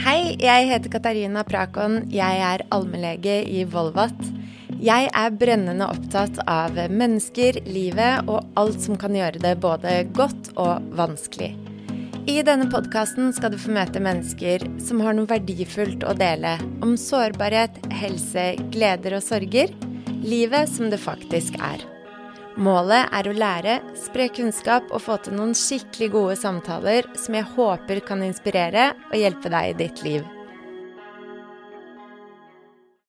Hei, jeg heter Katarina Prakon. Jeg er allmennlege i Volvat. Jeg er brennende opptatt av mennesker, livet og alt som kan gjøre det både godt og vanskelig. I denne podkasten skal du få møte mennesker som har noe verdifullt å dele om sårbarhet, helse, gleder og sorger. Livet som det faktisk er. Målet er å lære, spre kunnskap og få til noen skikkelig gode samtaler som jeg håper kan inspirere og hjelpe deg i ditt liv.